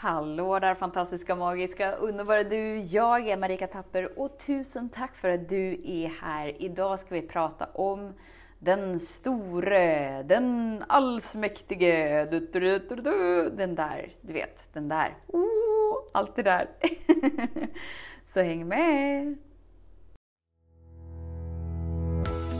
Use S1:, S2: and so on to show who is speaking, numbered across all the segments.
S1: Hallå där fantastiska, magiska, underbara du! Jag är Marika Tapper och tusen tack för att du är här. Idag ska vi prata om den store, den allsmäktige, du, du, du, du, den där, du vet, den där. Oh, allt det där. Så häng med!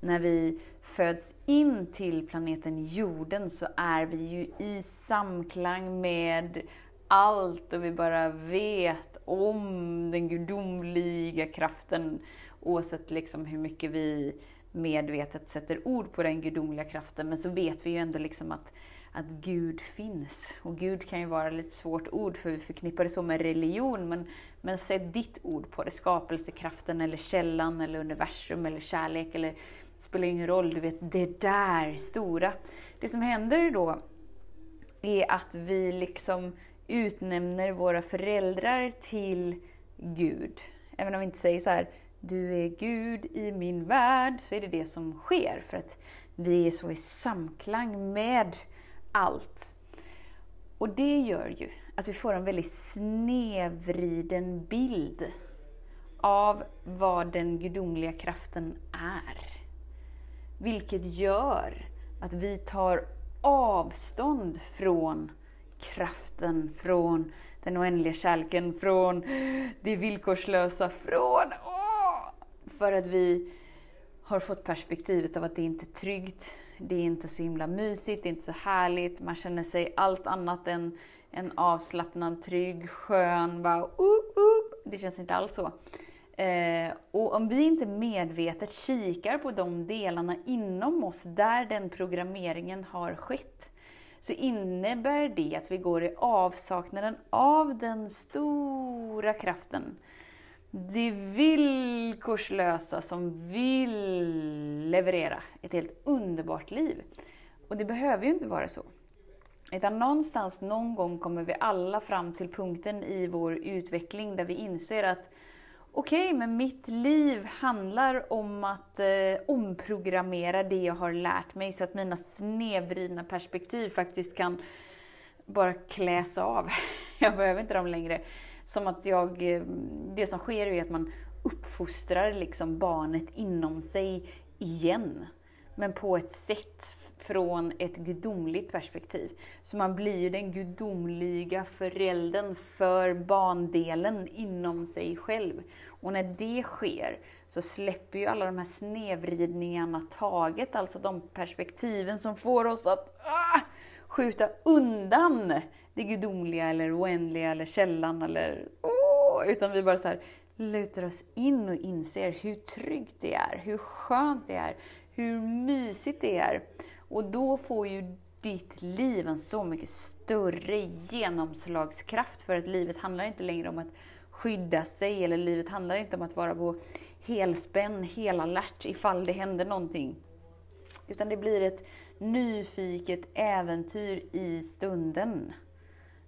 S1: När vi föds in till planeten jorden så är vi ju i samklang med allt och vi bara vet om den gudomliga kraften oavsett liksom hur mycket vi medvetet sätter ord på den gudomliga kraften. Men så vet vi ju ändå liksom att, att Gud finns. Och Gud kan ju vara ett lite svårt ord för vi förknippar det så med religion. Men, men sätt ditt ord på det, skapelsekraften eller källan eller universum eller kärlek eller spelar ingen roll, du vet det där stora. Det som händer då är att vi liksom utnämner våra föräldrar till Gud. Även om vi inte säger så här, du är Gud i min värld, så är det det som sker. För att vi är så i samklang med allt. Och det gör ju att vi får en väldigt snedvriden bild av vad den gudomliga kraften är. Vilket gör att vi tar avstånd från kraften, från den oändliga kärleken, från det villkorslösa, från... Åh! För att vi har fått perspektivet av att det inte är tryggt, det är inte så himla mysigt, det är inte så härligt, man känner sig allt annat än en avslappnad, trygg, skön, bara uh, uh. Det känns inte alls så. Eh, och om vi inte medvetet kikar på de delarna inom oss där den programmeringen har skett, så innebär det att vi går i avsaknaden av den stora kraften. Det villkorslösa som vill leverera ett helt underbart liv. Och det behöver ju inte vara så. Utan någonstans, någon gång kommer vi alla fram till punkten i vår utveckling där vi inser att okej, okay, men mitt liv handlar om att eh, omprogrammera det jag har lärt mig så att mina snedvridna perspektiv faktiskt kan bara kläs av. Jag behöver inte dem längre. Som att jag, eh, det som sker är att man uppfostrar liksom barnet inom sig igen. Men på ett sätt från ett gudomligt perspektiv. Så man blir ju den gudomliga föräldern för barndelen inom sig själv. Och när det sker så släpper ju alla de här snedvridningarna taget, alltså de perspektiven som får oss att ah, skjuta undan det gudomliga eller oändliga eller källan eller oh, utan vi bara så här lutar oss in och inser hur tryggt det är, hur skönt det är, hur mysigt det är. Och då får ju ditt liv en så mycket större genomslagskraft för att livet handlar inte längre om att skydda sig eller livet handlar inte om att vara på helspänn, helalert ifall det händer någonting. Utan det blir ett nyfiket äventyr i stunden.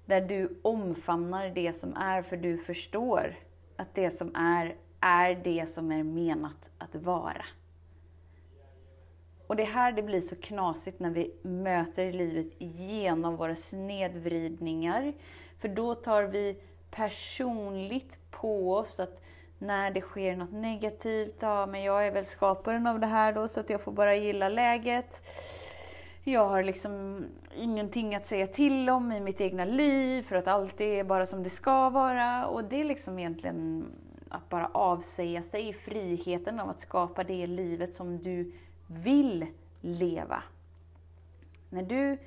S1: Där du omfamnar det som är för du förstår att det som är, är det som är menat att vara. Och det är här det blir så knasigt när vi möter livet genom våra snedvridningar. För då tar vi personligt på oss att när det sker något negativt, ja men jag är väl skaparen av det här då så att jag får bara gilla läget. Jag har liksom ingenting att säga till om i mitt egna liv för att allt är bara som det ska vara. Och det är liksom egentligen att bara avsäga sig friheten av att skapa det livet som du vill leva. När du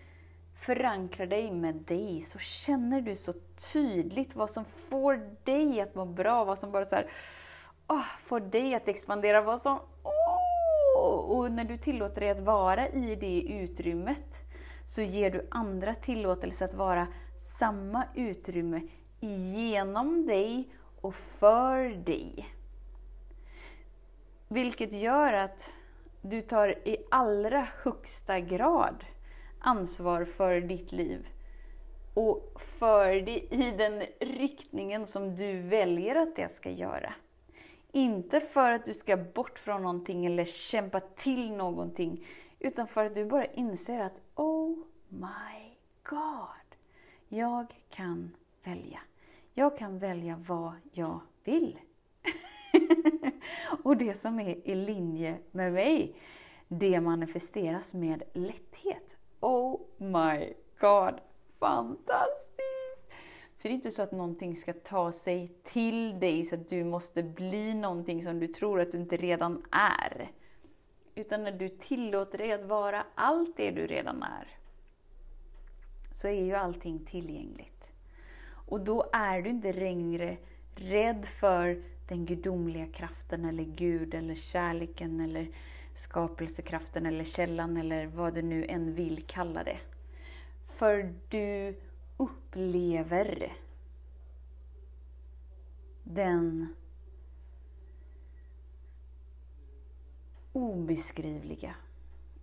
S1: förankrar dig med dig så känner du så tydligt vad som får dig att må bra, vad som bara så här, oh, får dig att expandera, vad som... Oh! Och när du tillåter dig att vara i det utrymmet så ger du andra tillåtelse att vara samma utrymme genom dig och för dig. Vilket gör att du tar i allra högsta grad ansvar för ditt liv och för det i den riktningen som du väljer att det ska göra. Inte för att du ska bort från någonting eller kämpa till någonting, utan för att du bara inser att Oh my God! Jag kan välja. Jag kan välja vad jag vill. och det som är i linje med mig, det manifesteras med lätthet. Oh my God! Fantastiskt! För det är inte så att någonting ska ta sig till dig så att du måste bli någonting som du tror att du inte redan är. Utan när du tillåter dig att vara allt det du redan är, så är ju allting tillgängligt. Och då är du inte längre rädd för den gudomliga kraften eller Gud eller kärleken eller skapelsekraften eller källan eller vad du nu än vill kalla det. För du upplever den obeskrivliga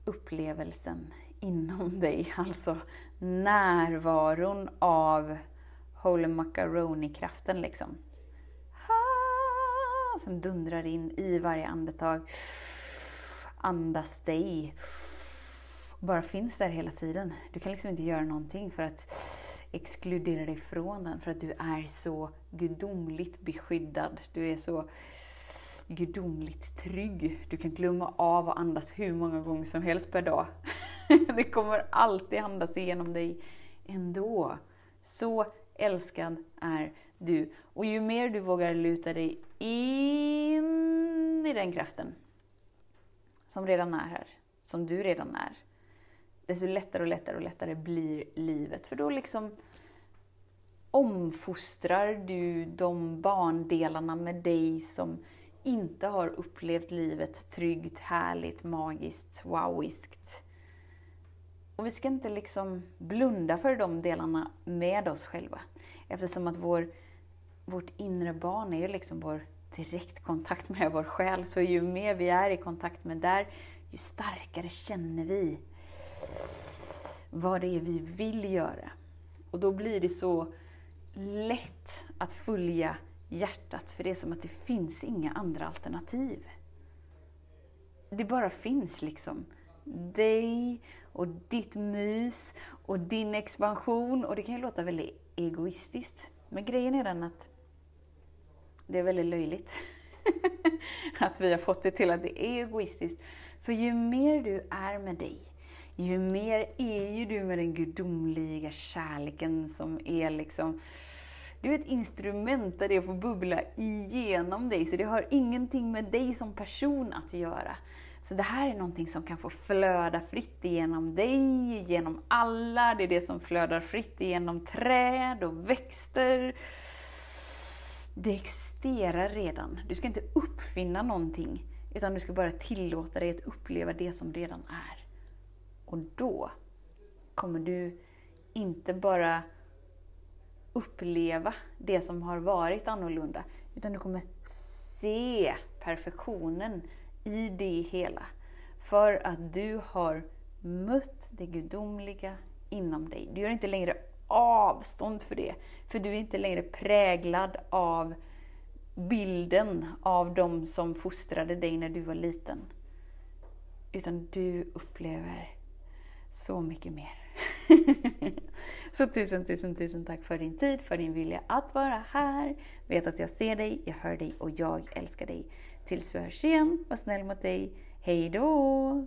S1: upplevelsen inom dig, alltså närvaron av Holy Macaroni-kraften liksom. Som dundrar in i varje andetag. Andas dig. Bara finns där hela tiden. Du kan liksom inte göra någonting för att exkludera dig från den, för att du är så gudomligt beskyddad. Du är så gudomligt trygg. Du kan glömma av att andas hur många gånger som helst per dag. Det kommer alltid andas igenom dig ändå. Så älskad är du. Och ju mer du vågar luta dig in i den kraften, som redan är här, som du redan är, desto lättare och lättare och lättare blir livet. För då liksom omfostrar du de barndelarna med dig som inte har upplevt livet tryggt, härligt, magiskt, wowiskt. Och vi ska inte liksom blunda för de delarna med oss själva. Eftersom att vår, vårt inre barn är ju liksom vår direktkontakt med vår själ. Så ju mer vi är i kontakt med där, ju starkare känner vi vad det är vi vill göra. Och då blir det så lätt att följa hjärtat, för det är som att det finns inga andra alternativ. Det bara finns liksom dig och ditt mys och din expansion. Och det kan ju låta väldigt egoistiskt. Men grejen är den att det är väldigt löjligt att vi har fått det till att det är egoistiskt. För ju mer du är med dig, ju mer är ju du med den gudomliga kärleken som är liksom du är ett instrument där det får bubbla igenom dig, så det har ingenting med dig som person att göra. Så det här är någonting som kan få flöda fritt igenom dig, genom alla. Det är det som flödar fritt igenom träd och växter. Det existerar redan. Du ska inte uppfinna någonting, utan du ska bara tillåta dig att uppleva det som redan är. Och då kommer du inte bara uppleva det som har varit annorlunda, utan du kommer se perfektionen i det hela. För att du har mött det gudomliga inom dig. Du gör inte längre avstånd för det. För du är inte längre präglad av bilden av de som fostrade dig när du var liten. Utan du upplever så mycket mer. så tusen, tusen, tusen tack för din tid, för din vilja att vara här. Vet att jag ser dig, jag hör dig och jag älskar dig. Tills vi hörs igen, var snäll mot dig. Hej då!